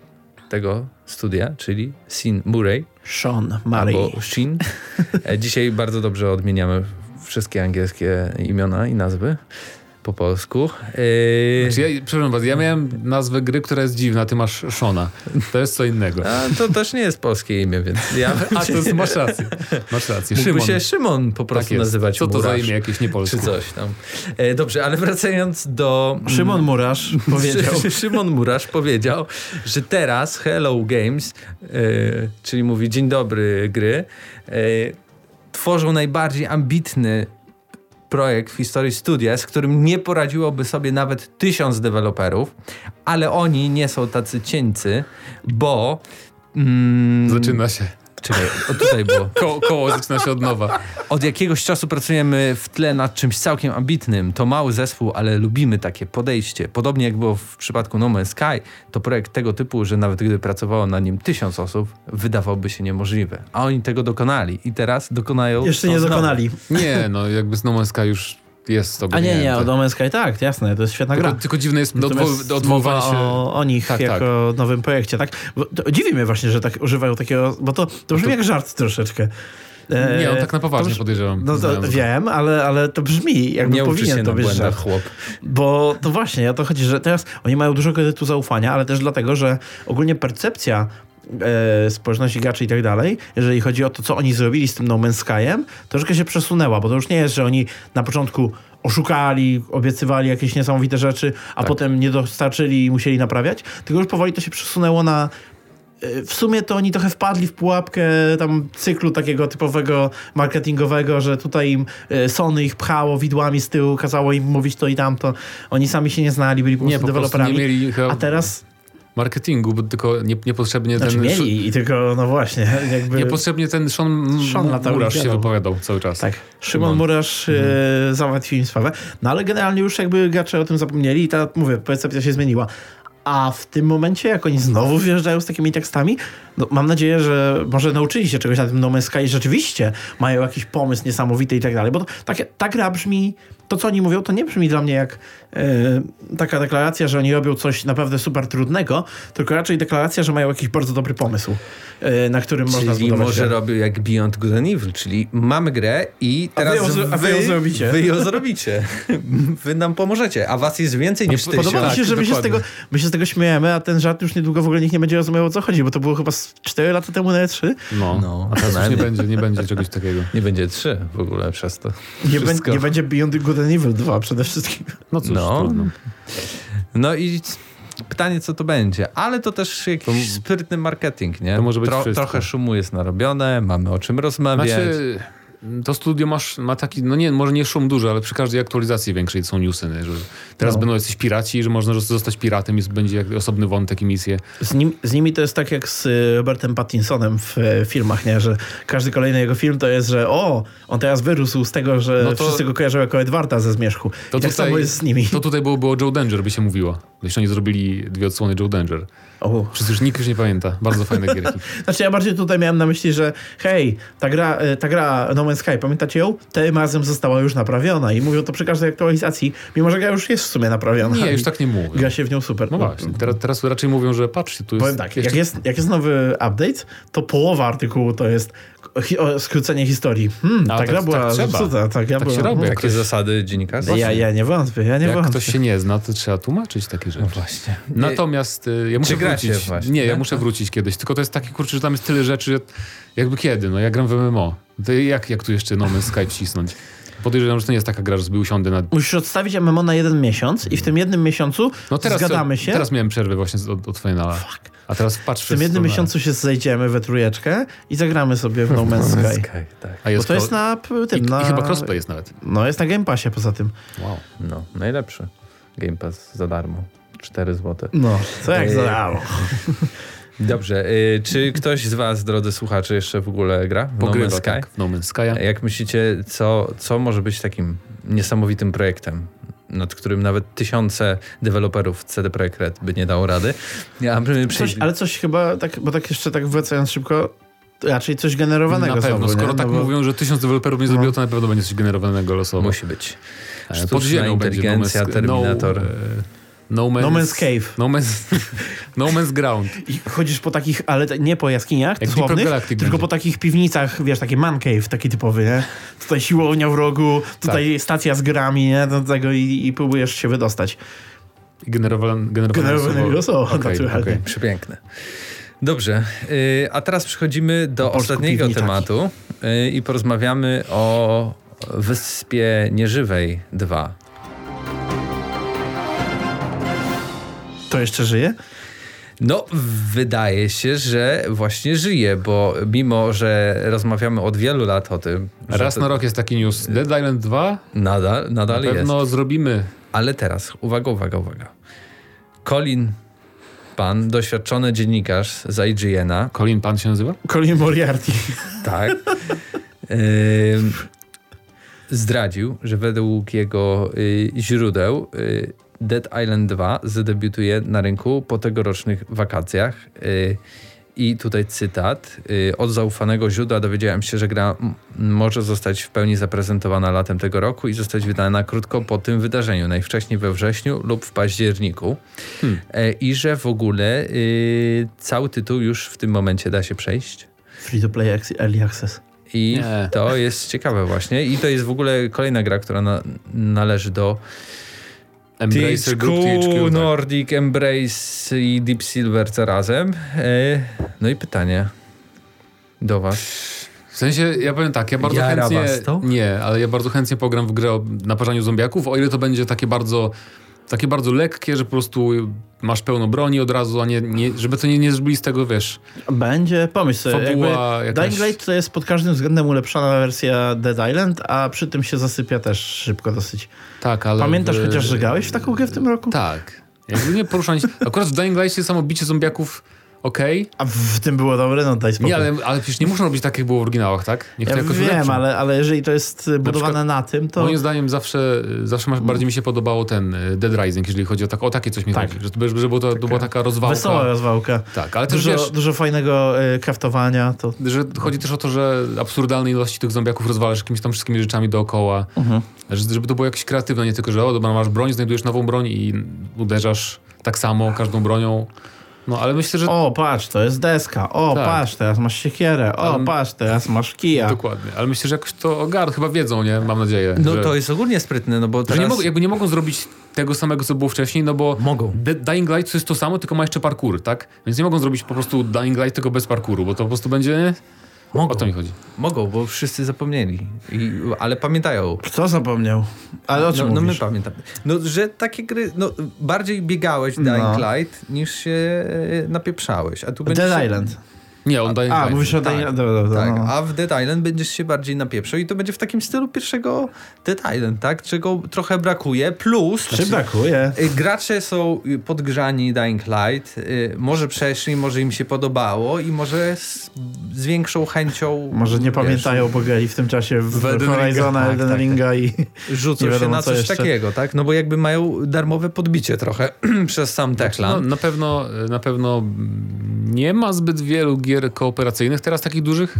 tego studia, czyli Sin Murray, Sean Murray. albo Shin. E, Dzisiaj bardzo dobrze odmieniamy wszystkie angielskie imiona i nazwy po polsku. E, Znaczy ja, przepraszam bardzo, ja miałem nazwę gry, która jest dziwna, ty masz Shona. To jest co innego. A to też nie jest polskie imię, więc ja A, to jest, masz rację. Masz rację. Mógłby Szymon. się Szymon po Tak prostu jest. nazywać Co to za Murasz, imię jakieś niepolskie? Czy coś tam. E, dobrze, ale wracając do... Szymon Murasz powiedział. Szy- Szymon Murasz powiedział, że teraz Hello Games, e, czyli mówi dzień dobry gry, e, tworzą najbardziej ambitny projekt w historii studia, z którym nie poradziłoby sobie nawet tysiąc deweloperów, ale oni nie są tacy cieńcy, bo... Mm, Zaczyna się. Czekaj, o tutaj było. Ko koło zaczyna się od nowa. Od jakiegoś czasu pracujemy w tle nad czymś całkiem ambitnym. To mały zespół, ale lubimy takie podejście. Podobnie jak było w przypadku No Man's Sky, to projekt tego typu, że nawet gdyby pracowało na nim tysiąc osób, wydawałby się niemożliwe. A oni tego dokonali i teraz dokonają. Jeszcze nie dokonali. Nie, no jakby z No Man's Sky już jest to A nie, nie, o to, No Man's Sky tak, jasne, to jest świetna gra. tylko, tylko dziwne jest do, Natomiast mowa się... o, o nich Tak, jako nowym projekcie, tak? Bo to, dziwi mnie właśnie, że tak używają takiego, bo to, to brzmi jak żart troszeczkę. E, Nie, on tak na poważnie to, podejrzewam. No to go. wiem, ale, ale to brzmi, jakby Nie powinien to być żart. chłop. Bo to właśnie, o to chodzi, że teraz oni mają dużo kredytu zaufania, ale też dlatego, że ogólnie percepcja e, społeczności graczy i tak dalej, jeżeli chodzi o to, co oni zrobili z tym No Man's Sky'em, troszkę się przesunęła, bo to już nie jest, że oni na początku oszukali, obiecywali jakieś niesamowite rzeczy, a Tak. potem nie dostarczyli i musieli naprawiać, tylko już powoli to się przesunęło na e, w sumie to oni trochę wpadli w pułapkę tam cyklu takiego typowego marketingowego, że tutaj im e, Sony ich pchało widłami z tyłu, kazało im mówić to i tamto. Oni sami się nie znali, byli po Nie, prostu po prostu deweloperami. nie mieli A teraz, marketingu, bo tylko nie, niepotrzebnie znaczy ten... mieli i tylko, no właśnie, jakby... Niepotrzebnie ten Sean, Sean Murasz się wypowiadał cały czas. Tak, Szymon Szymon. Murasz e, załatwił im sprawę. No ale generalnie już jakby gracze o tym zapomnieli i ta, mówię, percepcja się zmieniła. A w tym momencie, jak oni znowu wjeżdżają z takimi tekstami, no mam nadzieję, że może nauczyli się czegoś na tym No Man's Sky i rzeczywiście mają jakiś pomysł niesamowity i tak dalej. Bo to, takie, ta gra brzmi, to co oni mówią, to nie brzmi dla mnie jak e, taka deklaracja, że oni robią coś naprawdę super trudnego, tylko raczej deklaracja, że mają jakiś bardzo dobry pomysł, e, na którym można Czyli zbudować może grę. robią jak Beyond Good and Evil, czyli mamy grę i A wy teraz ją a wy ją zrobicie. Wy ją zrobicie. wy nam pomożecie, a was jest więcej niż podoba tysiąc. Podoba mi się, że my się, z tego, my się z tego śmiejemy, a ten żart już niedługo w ogóle nikt nie będzie rozumiał o co chodzi, bo to było chyba z 4 lata temu na E3. No, No, a teraz już nie będzie, nie będzie czegoś takiego. Nie będzie trzy w ogóle przez to. Nie, nie będzie Beyond Good and Evil 2 przede wszystkim. No cóż, No. trudno. No i pytanie, co to będzie. Ale to też jakiś sprytny marketing, nie? to może być wszystko. Trochę szumu jest narobione, mamy o czym rozmawiać. Znaczy, to studio masz, ma taki, no nie, może nie szum duży, ale przy każdej aktualizacji większej są newsy, nie? że teraz No. będą jacyś piraci, że można zostać piratem i będzie osobny wątek i misje. Z, nim, z nimi to jest tak jak z y, Robertem Pattinsonem w e, filmach, nie? że każdy kolejny jego film to jest, że o, on teraz wyrósł z tego, że No to- wszyscy go kojarzą jako Edwarda ze Zmierzchu. To I tak samo jest z nimi. To tutaj byłoby o Joe Danger, by się mówiło. Jeśli oni zrobili dwie odsłony Joe Danger. O. Przecież już nikt już nie pamięta. Bardzo fajne gierki. Znaczy ja bardziej tutaj miałem na myśli, że hej, ta gra, e, ta gra No Man's Sky, pamiętacie ją? Tym razem została już naprawiona i mówią to przy każdej aktualizacji, mimo że gra już jest w sumie naprawiona. Nie, już tak nie mówią. Gra się w nią super. No właśnie, teraz, teraz raczej mówią, że patrzcie, tu jest... Powiem tak, jeszcze- jak jest, jak jest nowy update, to połowa artykułu to jest hi skrócenie historii. Hmm, A, ta tak- gra była tak trzeba. zepsuta. Ta gra Tak była, się robi, hmm. jak Takie zasady dziennikarstwa? ja, ja nie wątpię, ja nie Jak wątpię. ktoś się nie zna, to trzeba tłumaczyć takie rzeczy. No właśnie. Natomiast y, ja muszę gracie wrócić. właśnie, nie, ja tak? muszę wrócić kiedyś. Tylko to jest takie kurczę, że tam jest tyle rzeczy, że jakby kiedy? No ja gram w MMO. To jak, jak tu jeszcze No Man's Sky wcisnąć? Podejrzewam, że to nie jest taka gra, że sobie usiądę na... Musisz odstawić MMO na jeden miesiąc i w tym jednym miesiącu No teraz, zgadamy się. Teraz miałem przerwę właśnie od, od finala. A teraz patrz w tym jednym miesiącu się zejdziemy we trójeczkę i zagramy sobie w No Man's Sky. Sky, tak. A Bo jest to jest na tym, I, na... I chyba crossplay jest nawet. No jest na Game Passie poza tym. Wow. No, najlepszy. Game Pass za darmo. 4 zł. No, co jak Ej. za mało. Dobrze, y, czy ktoś z was, drodzy słuchacze, jeszcze w ogóle gra w No Pogrywa Man's Sky? tak w No Man's Sky'a. Jak myślicie, co, co może być takim niesamowitym projektem, nad którym nawet tysiące deweloperów CD Projekt Red by nie dało rady? Ja bym Coś, ale coś chyba, tak, bo tak jeszcze tak wracając szybko, raczej coś generowanego Na pewno, znowu, skoro nie? tak No bo- mówią, że tysiąc deweloperów nie zrobiło, to na pewno będzie coś generowanego losowo. Musi być. E, Sztuczna Pod ziemią będzie No inteligencja, Terminator. No, e, no, man's, No Man's Cave. No Man's, no man's Ground. I chodzisz po takich, ale nie po jaskiniach Jak słownych, Deeper Galactic tylko będzie. po takich piwnicach, wiesz, taki man cave taki typowy, nie? Tutaj siłownia w rogu, tutaj Tak. stacja z grami, nie? Do tego i, i próbujesz się wydostać. I generowane, generowane losowo. naturalnie. okej. Przepiękne. Dobrze, y, a teraz przechodzimy do polsku ostatniego piwniczaki. tematu y, i porozmawiamy o Wyspie Nieżywej 2. To jeszcze żyje? No, wydaje się, że właśnie żyje, bo mimo, że rozmawiamy od wielu lat o tym, Raz to na rok jest taki news. Dead Island 2 nadal, nadal na jest. pewno zrobimy. Ale teraz, uwaga, uwaga, uwaga. Colin Pan, doświadczony dziennikarz z IGN-a, Colin Pan się nazywa? Colin Moriarty. tak, ym, zdradził, że według jego y, źródeł y, Dead Island 2 zadebiutuje na rynku po tegorocznych wakacjach. Y, I tutaj cytat. Y, Od zaufanego źródła dowiedziałem się, że gra może zostać w pełni zaprezentowana latem tego roku i zostać wydana krótko po tym wydarzeniu, najwcześniej we wrześniu lub w październiku. Hmm. E, I że w ogóle y, cały tytuł już w tym momencie da się przejść. Free to play early access. I Nie. to jest ciekawe właśnie. I to jest w ogóle kolejna gra, która na, należy do Embracer Group THQ. Tak. Nordic, Embrace i Deep Silver co razem. E, no i pytanie do was. W sensie, ja powiem tak, ja bardzo Jara chętnie... was to? Nie, ale ja bardzo chętnie pogram w grę o naparzaniu zombiaków, o ile to będzie takie bardzo takie bardzo lekkie, że po prostu masz pełno broni od razu, a nie, nie żeby to nie, nie zrobili z tego, wiesz, Będzie, pomyśl sobie, Fabuła jakaś- Dying Light to jest pod każdym względem ulepszona wersja Dead Island, a przy tym się zasypia też szybko dosyć. tak, ale... Pamiętasz w- chociaż, że grałeś w taką grę w tym roku? Tak. Jakby nie poruszać... Akurat w Dying Light samo bicie zombiaków okej, A w tym było dobre, no daj spokój. nie, ale, ale przecież nie muszą robić tak, jak było w oryginałach, tak? Niech ja to jakoś wiem, ulepszą. ale, ale jeżeli to jest budowane na tym, to... Moim zdaniem zawsze, zawsze masz- bardziej mi się podobało ten y, Dead Rising, jeżeli chodzi o, tak, o takie coś mi Tak. chodzi. Że, że, że było to, to była taka rozwałka. Wesoła rozwałka. Tak, ale też Dużo, wiesz, dużo fajnego y, kraftowania. To... że chodzi też o to, że absurdalnej ilości tych zombiaków rozwalasz jakimiś tam wszystkimi rzeczami dookoła. Mhm. Że, żeby to było jakieś kreatywne, nie tylko, że o, dobra, masz broń, znajdujesz nową broń i uderzasz tak samo każdą bronią. No, ale myślę, że... O, patrz, to jest deska. O, Tak. patrz, teraz masz siekierę. O, Ale- patrz, teraz masz kija. Dokładnie, ale myślę, że jakoś to ogar chyba wiedzą, nie? Mam nadzieję. No że, to jest ogólnie sprytne, no bo że teraz... nie mogą, jakby nie mogą zrobić tego samego, co było wcześniej, no bo Mogą. The Dying Light to jest to samo, tylko ma jeszcze parkour, tak? Więc nie mogą zrobić po prostu Dying Light tylko bez parkouru, bo to po prostu będzie... Mogą. O to mi chodzi. Mogą, bo wszyscy zapomnieli. I, ale pamiętają. Kto zapomniał? Ale o czym no, no my pamiętamy. No, że takie gry, no bardziej biegałeś w Dying No. Light niż się e, napieprzałeś. A tu Dead się- Island. Nie, on daje A, mówisz o Tak, Dying Dobra, dobra, tak, no. a w Dead Island będziesz się bardziej napieprzał i to będzie w takim stylu pierwszego Dead Island, tak? Czego trochę brakuje, plus... Czy brakuje? Y, Gracze są podgrzani Dying Light, y, może przeszli, może im się podobało i może z, z większą chęcią Może nie wiesz, pamiętają, bo grali w tym czasie w, W Elden Horizona. Elden Tak, tak, Ringa i Rzucą się na co coś jeszcze. takiego, tak? No bo jakby mają darmowe podbicie trochę przez sam No, Techland. na pewno, na pewno nie ma zbyt wielu gier kooperacyjnych teraz takich dużych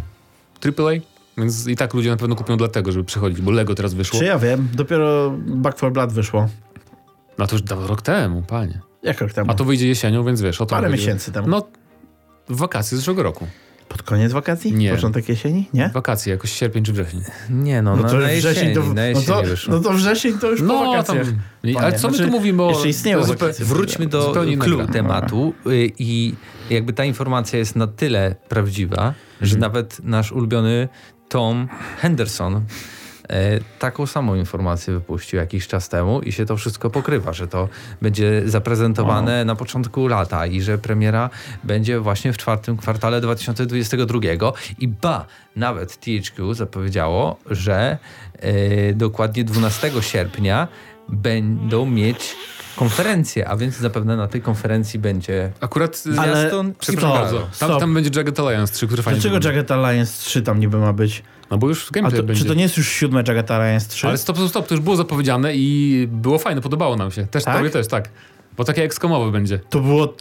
AAA, więc i tak ludzie na pewno kupią dlatego, żeby przychodzić, bo Lego teraz wyszło. Czy ja wiem, dopiero Back 4 Blood wyszło. No to już rok temu, panie. Jak rok temu? A to wyjdzie jesienią, więc wiesz, o to Parę chodzi. miesięcy temu. No, w wakacje zeszłego roku. Pod koniec wakacji? Nie. Początek jesieni? Nie? Wakacje, jakoś sierpień czy wrzesień. Nie no, No na, to na wrzesień jesieni, to, na no, jesieni to, wyszło. no to wrzesień to już po No, wakacjach. tam... Ale co my znaczy, tu mówimy o... jeszcze istnieją to wakacje. Wróćmy do clue tematu y, i jakby ta informacja jest na tyle prawdziwa, że Mhm. nawet nasz ulubiony Tom Henderson taką samą informację wypuścił jakiś czas temu i się to wszystko pokrywa, że to będzie zaprezentowane na początku lata i że premiera będzie właśnie w czwartym kwartale 2022 i ba, nawet THQ zapowiedziało, że e, dokładnie 12 sierpnia będą mieć konferencję, a więc zapewne na tej konferencji będzie Akurat... Ale- zwiastun Przepraszam Stop. bardzo. Tam, tam będzie Jagged Alliance 3, który fajnie Dlaczego. Jagged Alliance 3 tam niby ma być? No bo już gameplay to, będzie. czy to nie jest już siódme Jagged Alliance 3? Ale stop, stop, stop, to już było zapowiedziane i było fajne, podobało nam się. Też Tak? tobie też, tak. Bo takie ekskomowe będzie. To było...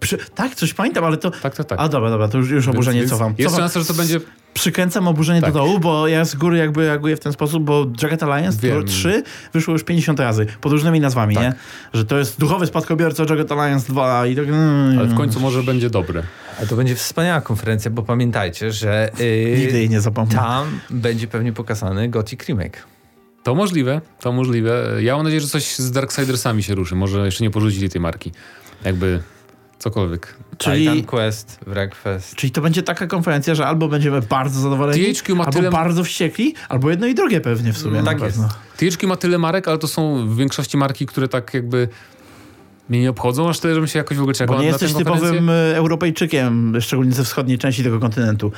Przy... Tak, coś pamiętam, ale to... Tak, tak, tak. A dobra, dobra, to już, już oburzenie Więc- cofam. Jest cofam. szansa, że to będzie... Przykręcam oburzenie Tak. do dołu, bo ja z góry jakby reaguję w ten sposób, bo Jagged Alliance Wiem. 3 wyszło już 50 razy, pod różnymi nazwami, Tak. nie? Że to jest duchowy spadkobierca Jagged Alliance 2 i tak... Ale w końcu może będzie dobre. A to będzie wspaniała konferencja, bo pamiętajcie, że yy, Nigdy jej nie zapomnę. tam będzie pewnie pokazany Gothic Remake. To możliwe, to możliwe. Ja mam nadzieję, że coś z Darksidersami się ruszy. Może jeszcze nie porzucili tej marki. Jakby cokolwiek. Czyli, Titan Quest, Wreckfest. czyli to będzie taka konferencja, że albo będziemy bardzo zadowoleni, THQ ma albo tyle- bardzo wściekli, albo jedno i drugie pewnie w sumie. Na tak pewno. THQ ma tyle marek, ale to są w większości marki, które tak jakby mnie nie obchodzą, aż tyle, żebym się jakoś w ogóle czekał Bo nie jesteś typowym e, Europejczykiem, szczególnie ze wschodniej części tego kontynentu.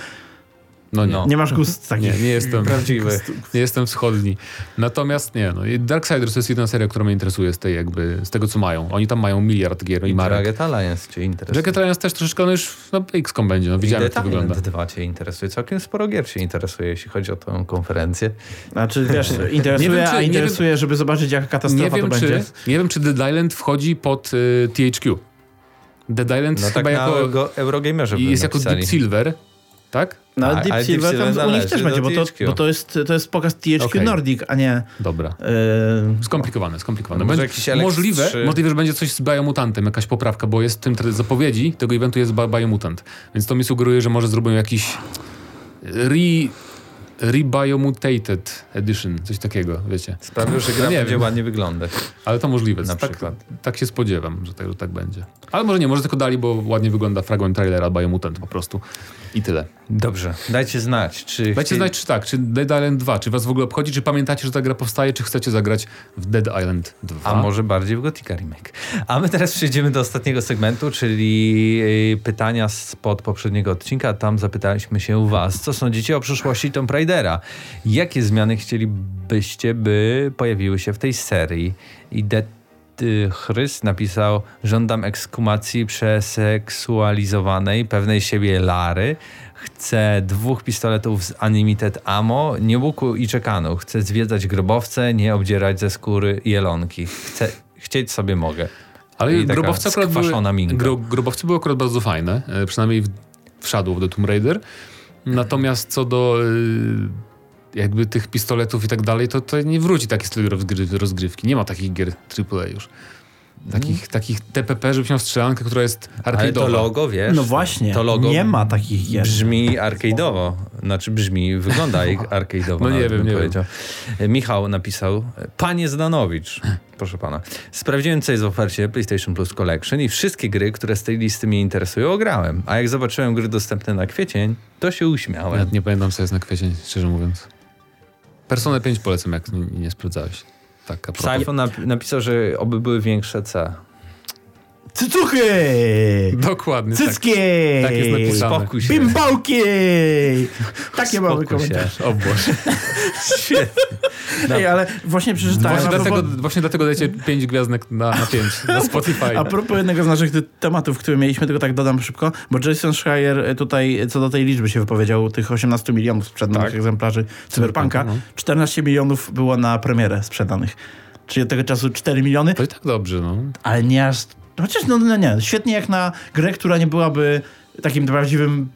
No nie. No. Nie masz gust Nie, takich. nie jestem Prawdziwy. Nie jestem wschodni. Natomiast nie, no. Darksiders to jest jedna seria, która mnie interesuje z tej jakby, z tego co mają. Oni tam mają miliard gier i I marek. Jagged Alliance cię interesuje. Jagged Alliance też troszeczkę, no już no, XCOM będzie, no widziałem jak to wygląda. 2 cię interesuje. Całkiem sporo gier cię interesuje, jeśli chodzi o tę konferencję. Znaczy, wiesz, interesuje, Nie wiem, czy- a nie interesuje, żeby zobaczyć, jaka katastrofa Nie wiem, to czy, będzie. nie wiem, czy Dead Island wchodzi pod y, THQ. Dead Island No tak chyba na jako, Eurogamerze jest jako napisali. Deep Silver, tak? No, ale Deep Silver, tam u nich też będzie, bo to, bo to, jest, to jest pokaz THQ Okej. Nordic, a nie... Dobra. e, Skomplikowane, skomplikowane. No może Będzie, możliwe, 3. możliwe, że będzie coś z Biomutantem, jakaś poprawka, bo jest w tym zapowiedzi tego eventu jest Bi- Biomutant. Więc to mi sugeruje, że może zrobią jakiś re, Rebiomutated Edition, coś takiego, wiecie. Sprawił, że gra No nie będzie wiem. ładnie wyglądać. Ale to możliwe. Na tak, przykład. tak się spodziewam, że tak, że tak będzie. Ale może nie, może tylko dali, bo ładnie wygląda fragment trailera Biomutant po prostu. I tyle. Dobrze, dajcie znać, czy... Dajcie chci- znać, czy tak, czy Dead Island 2, czy was w ogóle obchodzi, czy pamiętacie, że ta gra powstaje, czy chcecie zagrać w Dead Island 2. A może bardziej w Gothica Remake. A my teraz przejdziemy do ostatniego segmentu, czyli y, pytania spod poprzedniego odcinka. Tam zapytaliśmy się was, co sądzicie o przyszłości Tomb Raidera? Jakie zmiany chcielibyście, by pojawiły się w tej serii? I Det Chrys napisał, żądam ekskumacji przeseksualizowanej pewnej siebie Lary. Chcę dwóch pistoletów z Unlimited Ammo, nie łuku i czekanu. Chcę zwiedzać grobowce, nie obdzierać ze skóry jelonki. Chcę, chcieć sobie mogę. Ale I grobowce akurat były, minka. grobowce były akurat bardzo fajne, e, przynajmniej w, w Shadow of the Tomb Raider. Natomiast co do e, jakby tych pistoletów i tak dalej, to, to nie wróci taki styl rozgry, rozgrywki. Nie ma takich gier AAA już. Takich, takich TPP, żebyś miał strzelankę, która jest Ale to arcade'owa. logo, wiesz? no właśnie, to logo nie ma takich gier. Brzmi arcade'owo. Znaczy brzmi, wygląda jak arcade'owo. No nie wiem, bym nie wiem. powiedział. Michał napisał, panie Zdanowicz, proszę pana, sprawdziłem co jest w ofercie PlayStation Plus Collection i wszystkie gry, które z tej listy mnie interesują, ograłem. A jak zobaczyłem gry dostępne na kwiecień, to się uśmiałem. Nawet nie pamiętam, co jest na kwiecień, szczerze mówiąc. Personę 5 polecam, jak nie, nie sprawdzałeś. Tak, napisał, że oby były większe C. Cycuchy! Dokładnie tak. Cycki! Tak jest napisane. Spokój się. Bimbałki! Takie mamy komentarze. O Boże. Świetnie. Ej, ale właśnie przeczytałem. Właśnie a propos- dlatego, właśnie dlatego dajcie 5 gwiazdek na, na 5 na Spotify. A propos jednego z naszych tematów, który mieliśmy, tylko tak dodam szybko, bo Jason Schreier tutaj co do tej liczby się wypowiedział, tych 18 milionów sprzedanych Tak. egzemplarzy Cyberpunka. no. 14 milionów było na premierę sprzedanych. Czyli od tego czasu 4 miliony, To i tak dobrze, no. ale nie aż... Chociaż no, no nie, świetnie jak na grę, która nie byłaby takim prawdziwym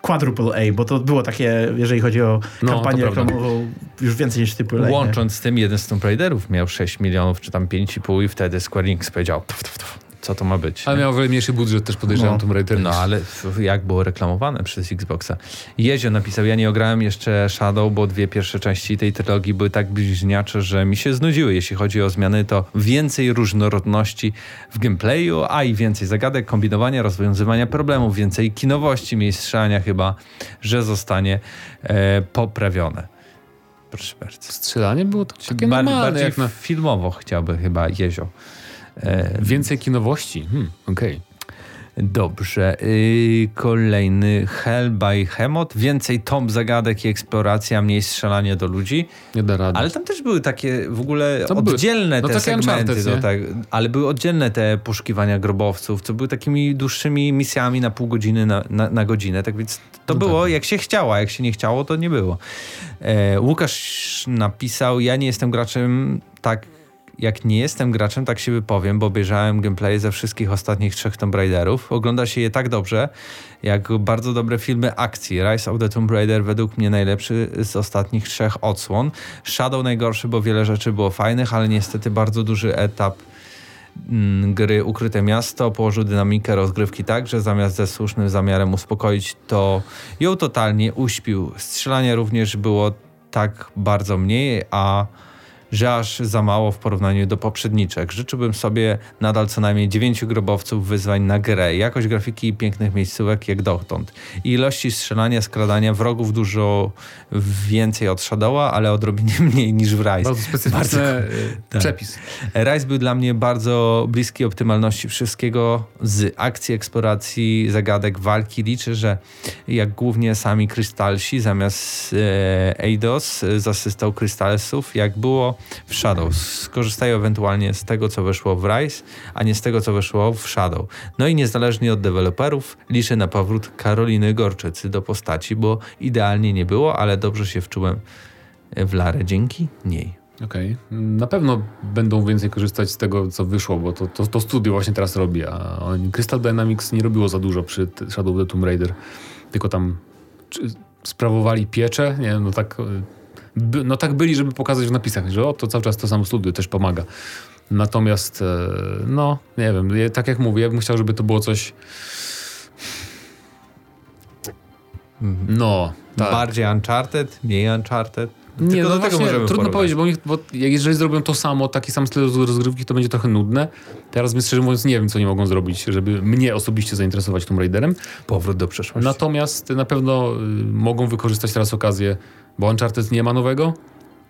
quadruple A, bo to było takie, jeżeli chodzi o No, kampanię prawda. reklamową, już więcej niż typu? Łącząc z tym, jeden z Tomb Raiderów miał 6 milionów, czy tam 5,5 i wtedy Square Enix powiedział, tf, tf, tf, co to ma być? Ale nie? miał wiele mniejszy budżet też podejrzewam No. Tomb Raider. No ale jak było reklamowane przez Xboxa. Jezio napisał, ja nie ograłem jeszcze Shadow, bo dwie pierwsze części tej trylogii były tak bliźniacze, że mi się znudziły. Jeśli chodzi o zmiany, to więcej różnorodności w gameplayu, a i więcej zagadek, kombinowania, rozwiązywania problemów, więcej kinowości, miejsc strzelania chyba, że zostanie e, poprawione. Proszę bardzo. Strzelanie było to takie Bar- normalne, bardziej na... filmowo chciałby chyba Jezio. E, Więcej kinowości. Hmm, okej. Dobrze. Yy, kolejny Hell by Hemot. Więcej tom zagadek i eksploracja, mniej strzelanie do ludzi. Nie da rady. Ale tam też były takie w ogóle były- oddzielne no te segmenty. Nie? tak, ale były oddzielne te poszukiwania grobowców, co były takimi dłuższymi misjami na pół godziny, na, na, na godzinę. Tak więc to No było tak. jak się chciało, a jak się nie chciało, to nie było. E, Łukasz napisał, ja nie jestem graczem tak jak nie jestem graczem, tak się wypowiem, bo obejrzałem gameplay ze wszystkich ostatnich trzech Tomb Raiderów. Ogląda się je tak dobrze, jak bardzo dobre filmy akcji. Rise of the Tomb Raider według mnie najlepszy z ostatnich trzech odsłon. Shadow najgorszy, bo wiele rzeczy było fajnych, ale niestety bardzo duży etap mm, gry Ukryte Miasto położył dynamikę rozgrywki tak, że zamiast ze słusznym zamiarem uspokoić, to ją totalnie uśpił. Strzelanie również było tak bardzo mniej, a że aż za mało w porównaniu do poprzedniczek. Życzyłbym sobie nadal co najmniej dziewięciu grobowców wyzwań na grę, jakość grafiki i pięknych miejscówek jak dotąd. I ilości strzelania, skradania wrogów dużo więcej od Shadowa, ale odrobinę mniej niż w Rise. Bardzo specyficzny Bardzo- e, tak. przepis. Rise był dla mnie bardzo bliski optymalności wszystkiego z akcji, eksploracji, zagadek, walki. Liczę, że jak głównie sami krystalsi zamiast e, Eidos z asystą krystalsów, jak było w Shadow. Skorzystają ewentualnie z tego, co wyszło w Rise, a nie z tego, co wyszło w Shadow. No i niezależnie od deweloperów liczę na powrót Karoliny Gorczycy do postaci, bo idealnie nie było, ale dobrze się wczułem w Larę dzięki niej. Okej. Na pewno będą więcej korzystać z tego, co wyszło, bo to, to, to studio właśnie teraz robi, a oni- Crystal Dynamics nie robiło za dużo przy Shadow of the Tomb Raider, tylko tam sprawowali pieczę, nie no tak, e, by, no tak byli, żeby pokazać w napisach, że o, to cały czas to samo studio też pomaga. Natomiast, e, no, nie wiem, tak jak mówię, ja bym chciał, żeby to było coś, no, tak. Bardziej Uncharted, mniej Uncharted. Nie, Tylko no do tego właśnie, trudno porównać. powiedzieć, bo, oni, bo jeżeli zrobią to samo, taki sam styl roz- rozgrywki, to będzie trochę nudne. Teraz, więc szczerze mówiąc, nie wiem, co oni mogą zrobić, żeby mnie osobiście zainteresować Tomb Raiderem. Powrót do przeszłości. Natomiast na pewno y, mogą wykorzystać teraz okazję, bo Uncharted nie ma nowego,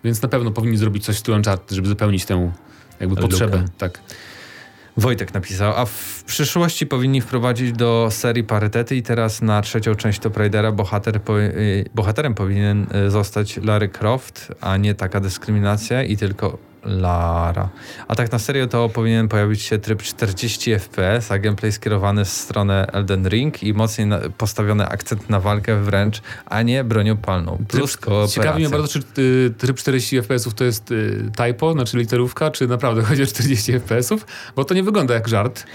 więc na pewno powinni zrobić coś w stylu Uncharted, żeby zapełnić tę jakby potrzebę. Tak. Wojtek napisał, a w przyszłości powinni wprowadzić do serii parytety i teraz na trzecią część Tomb Raidera bohater po, y, bohaterem powinien y, zostać Larry Croft, a nie taka dyskryminacja i tylko Lara. A tak na serio to powinien pojawić się tryb 40 FPS, a gameplay skierowany w stronę Elden Ring i mocniej na, postawiony akcent na walkę wręcz, a nie bronią palną. Plus kooperacja. Ciekawi mnie bardzo, czy y, tryb 40 FPS-ów to jest y, typo, znaczy literówka, czy naprawdę chodzi o 40 FPS-ów, bo to nie wygląda jak żart.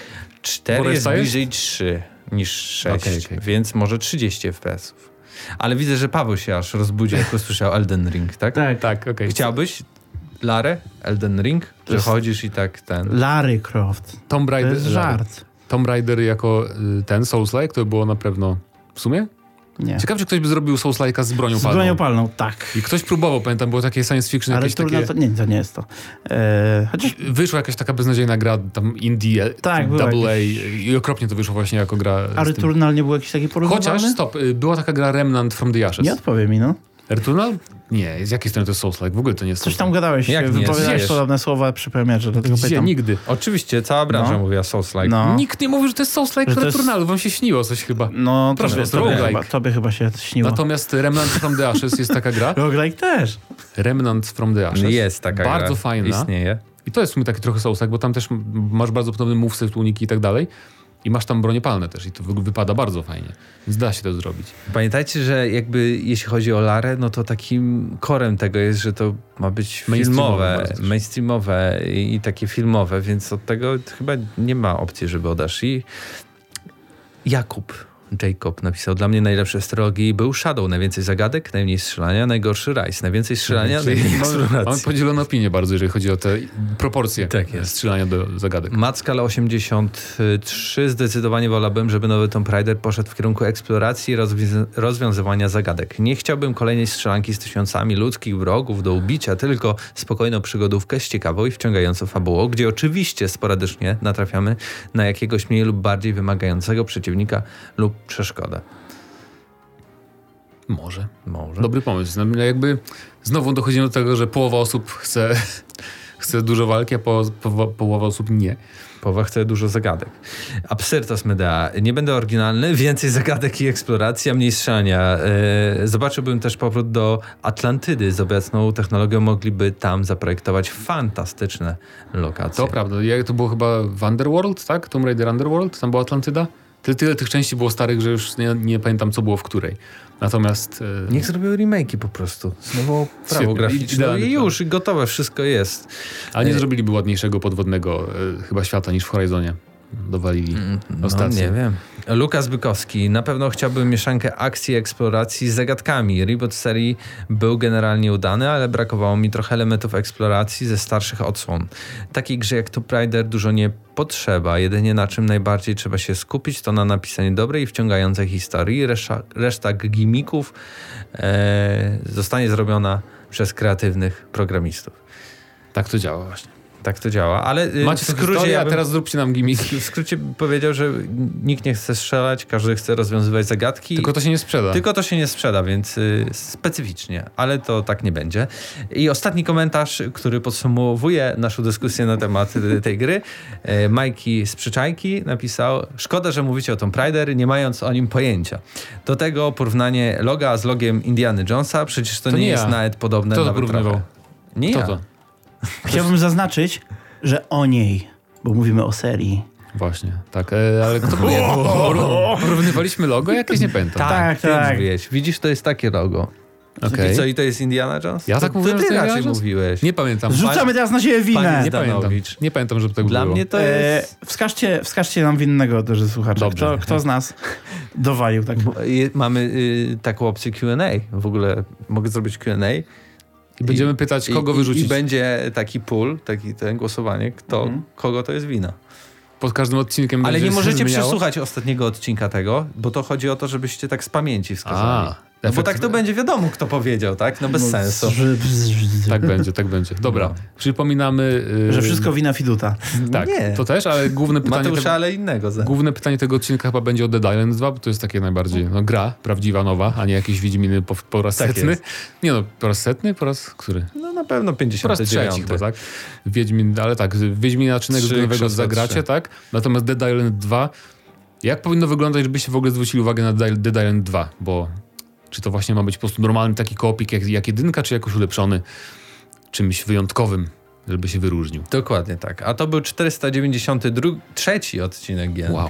4 Borys jest stajesz? bliżej 3 niż 6, Okej, okej. więc może 30 FPS-ów. Ale widzę, że Paweł się aż rozbudził, jak usłyszał Elden Ring, tak? Tak. Tak, okej. Chciałbyś Larę, Elden Ring? Że chodzisz i tak ten... Larry Croft. Tomb To Raider, jest żart. Tomb Raider jako y, ten Souls-like, to by było na pewno w sumie? Nie. Ciekawe, czy ktoś by zrobił Souls-like'a z bronią Z palną. bronią palną, tak. I ktoś próbował, pamiętam, było takie science fiction Ale jakieś trudno takie... to nie, to nie jest to. E, chociaż Wyszła jakaś taka beznadziejna gra, tam Indie, Tak, była Double A jakieś- i okropnie to wyszło właśnie jako gra z tym. Returnal nie był jakiś taki porównywalny? Chociaż, stop, y, była taka gra Remnant from the Ashes. Nie odpowie mi, no. Returnal? Nie, z jakiej strony to jest Souls-like? W ogóle to nie jest Coś tam gadałeś, Jak wypowiadałeś podobne słowa przy premierze, dlatego Gdzie? pytam. Nigdy. Oczywiście, cała branża No. mówiła Souls-like. No. Nikt nie mówił, że to jest Souls-like to jest- Returnal, wam się śniło coś chyba. No, Proszę, tobie, to tobie, roguelike. chyba, tobie chyba się śniło. Natomiast Remnant from the Ashes jest taka gra. Roguelike też. Remnant from the Ashes. Jest taka Bardzo gra. fajna. Istnieje. I to jest w sumie taki trochę Souls-like, bo tam też masz bardzo podobny moveset, uniki i tak dalej. I masz tam bronie palne też i to wy- wypada bardzo fajnie. Więc da się to zrobić. Pamiętajcie, że jakby jeśli chodzi o Larę, no to takim korem tego jest, że to ma być Mainstreamowe filmowe, też. mainstreamowe i, i takie filmowe, więc od tego chyba nie ma opcji, żeby odeszli. Jakub Jacob napisał, dla mnie najlepszy z trylogii był Shadow, najwięcej zagadek, najmniej strzelania, najgorszy Rise, najwięcej strzelania, Czyli najmniej mamy, mamy opinie bardzo, jeżeli chodzi o te proporcje Tak strzelania do zagadek. Mackal 83 zdecydowanie wolałbym, żeby nowy Tomb Raider poszedł w kierunku eksploracji i rozwiz- rozwiązywania zagadek. Nie chciałbym kolejnej strzelanki z tysiącami ludzkich wrogów do ubicia, tylko spokojną przygodówkę z ciekawą i wciągającą fabułą, gdzie oczywiście sporadycznie natrafiamy na jakiegoś mniej lub bardziej wymagającego przeciwnika lub przeszkodę. Może. Może. Dobry pomysł. No, jakby znowu dochodzimy do tego, że połowa osób chce, chce dużo walki, a po, po, połowa osób nie. Połowa chce dużo zagadek. Absyrtos Medea. Nie będę oryginalny, więcej zagadek i eksploracji, a mniej strzelania. E, Zobaczyłbym też powrót do Atlantydy. Z obecną technologią mogliby tam zaprojektować fantastyczne lokacje. To prawda. Jak to było chyba w Underworld, tak? Tomb Raider Underworld? Tam była Atlantyda? Tyle, tyle tych części było starych, że już nie, nie pamiętam, co było w której. Natomiast... e, Niech zrobią remake'i po prostu. Znowu prawo graficzne i plan. już, i gotowe, wszystko jest. Ale nie e, zrobiliby ładniejszego podwodnego e, chyba świata niż w Horizonie. Dowalili. No Ostatnio. nie wiem. Lukas Bykowski. Na pewno chciałbym mieszankę akcji i eksploracji z zagadkami. Reboot serii był generalnie udany, ale brakowało mi trochę elementów eksploracji ze starszych odsłon. Takiej grze jak Tomb Raider dużo nie potrzeba. Jedynie na czym najbardziej trzeba się skupić to na napisaniu dobrej i wciągającej historii. Reszta, reszta gimików e, zostanie zrobiona przez kreatywnych programistów. Tak to działa właśnie. Tak to działa, ale y, Macie w skrócie historię, ja bym- teraz zróbcie nam gimmick. w skrócie powiedział, że nikt nie chce strzelać, każdy chce rozwiązywać zagadki. Tylko to się nie sprzeda. Tylko to się nie sprzeda, więc y, specyficznie, ale to tak nie będzie. I ostatni komentarz, który podsumowuje naszą dyskusję na temat y, tej gry. Y, Majki z Przyczajki napisał: Szkoda, że mówicie o Tomb Raider, nie mając o nim pojęcia. Do tego porównanie loga z logiem Indiana Jonesa, przecież to, To nie, nie jest ja. nawet podobne Kto to nawet. Nie Kto ja. to? Chciałbym zaznaczyć, że o niej, bo mówimy o serii. Właśnie, tak. E, ale kto? Poró- Porównywaliśmy logo? Jakieś nie pamiętam. Tak, ty tak. mówiłeś. Widzisz, to jest takie logo. Okej. I co, i to jest Indiana Jones? Ja tak to mówiłem, ty raczej Jones? mówiłeś. Nie pamiętam. Zrzucamy teraz na siebie winę. Nie pamiętam. Nie pamiętam, żeby tak Dla było. mnie to E, jest... wskażcie, wskażcie nam winnego, drodzy słuchacze. Dobrze. Kto, kto z nas dowalił tak? Bo je- Mamy y, taką opcję Q&A. W ogóle mogę zrobić Q&A. I będziemy pytać, kogo I, wyrzucić. I będzie taki pool, taki ten głosowanie, kto, Mhm. kogo to jest wina. Pod każdym odcinkiem Ale nie możecie zmieniało? przesłuchać ostatniego odcinka tego, bo to chodzi o to, żebyście tak z pamięci wskazali. A, no bo tak to będzie wiadomo, kto powiedział, tak? No bez No, sensu. Tak będzie, tak będzie. Dobra, No. przypominamy... y, że wszystko wina Fiduta. Tak, Nie. to też, ale główne pytanie... Mateusza, tego- ale innego. za- Główne pytanie tego odcinka chyba będzie o Dead Island 2, bo to jest takie najbardziej no, gra prawdziwa, nowa, a nie jakieś Wiedźminy po, po raz Tak setny. jest. Nie no, po raz setny? Po raz który? No na pewno Po raz 59. trzeci chyba, tak? Wiedźmin, ale tak, Wiedźmina czynego Trzy, nowego zagracie, trzy. tak? Natomiast Dead Island 2, jak powinno wyglądać, żebyście w ogóle zwrócili uwagę na Dead Island 2, bo czy to właśnie ma być po prostu normalny taki koopik jak, jak jedynka, czy jakoś ulepszony czymś wyjątkowym, żeby się wyróżnił? Dokładnie tak. A to był 493 odcinek GN+. Wow.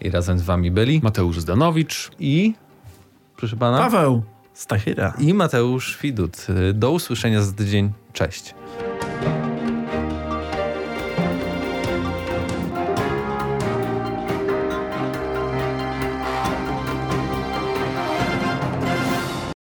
I razem z wami byli Mateusz Zdanowicz, i proszę pana Paweł Stachyra. i Mateusz Widut. Do usłyszenia za tydzień. Cześć.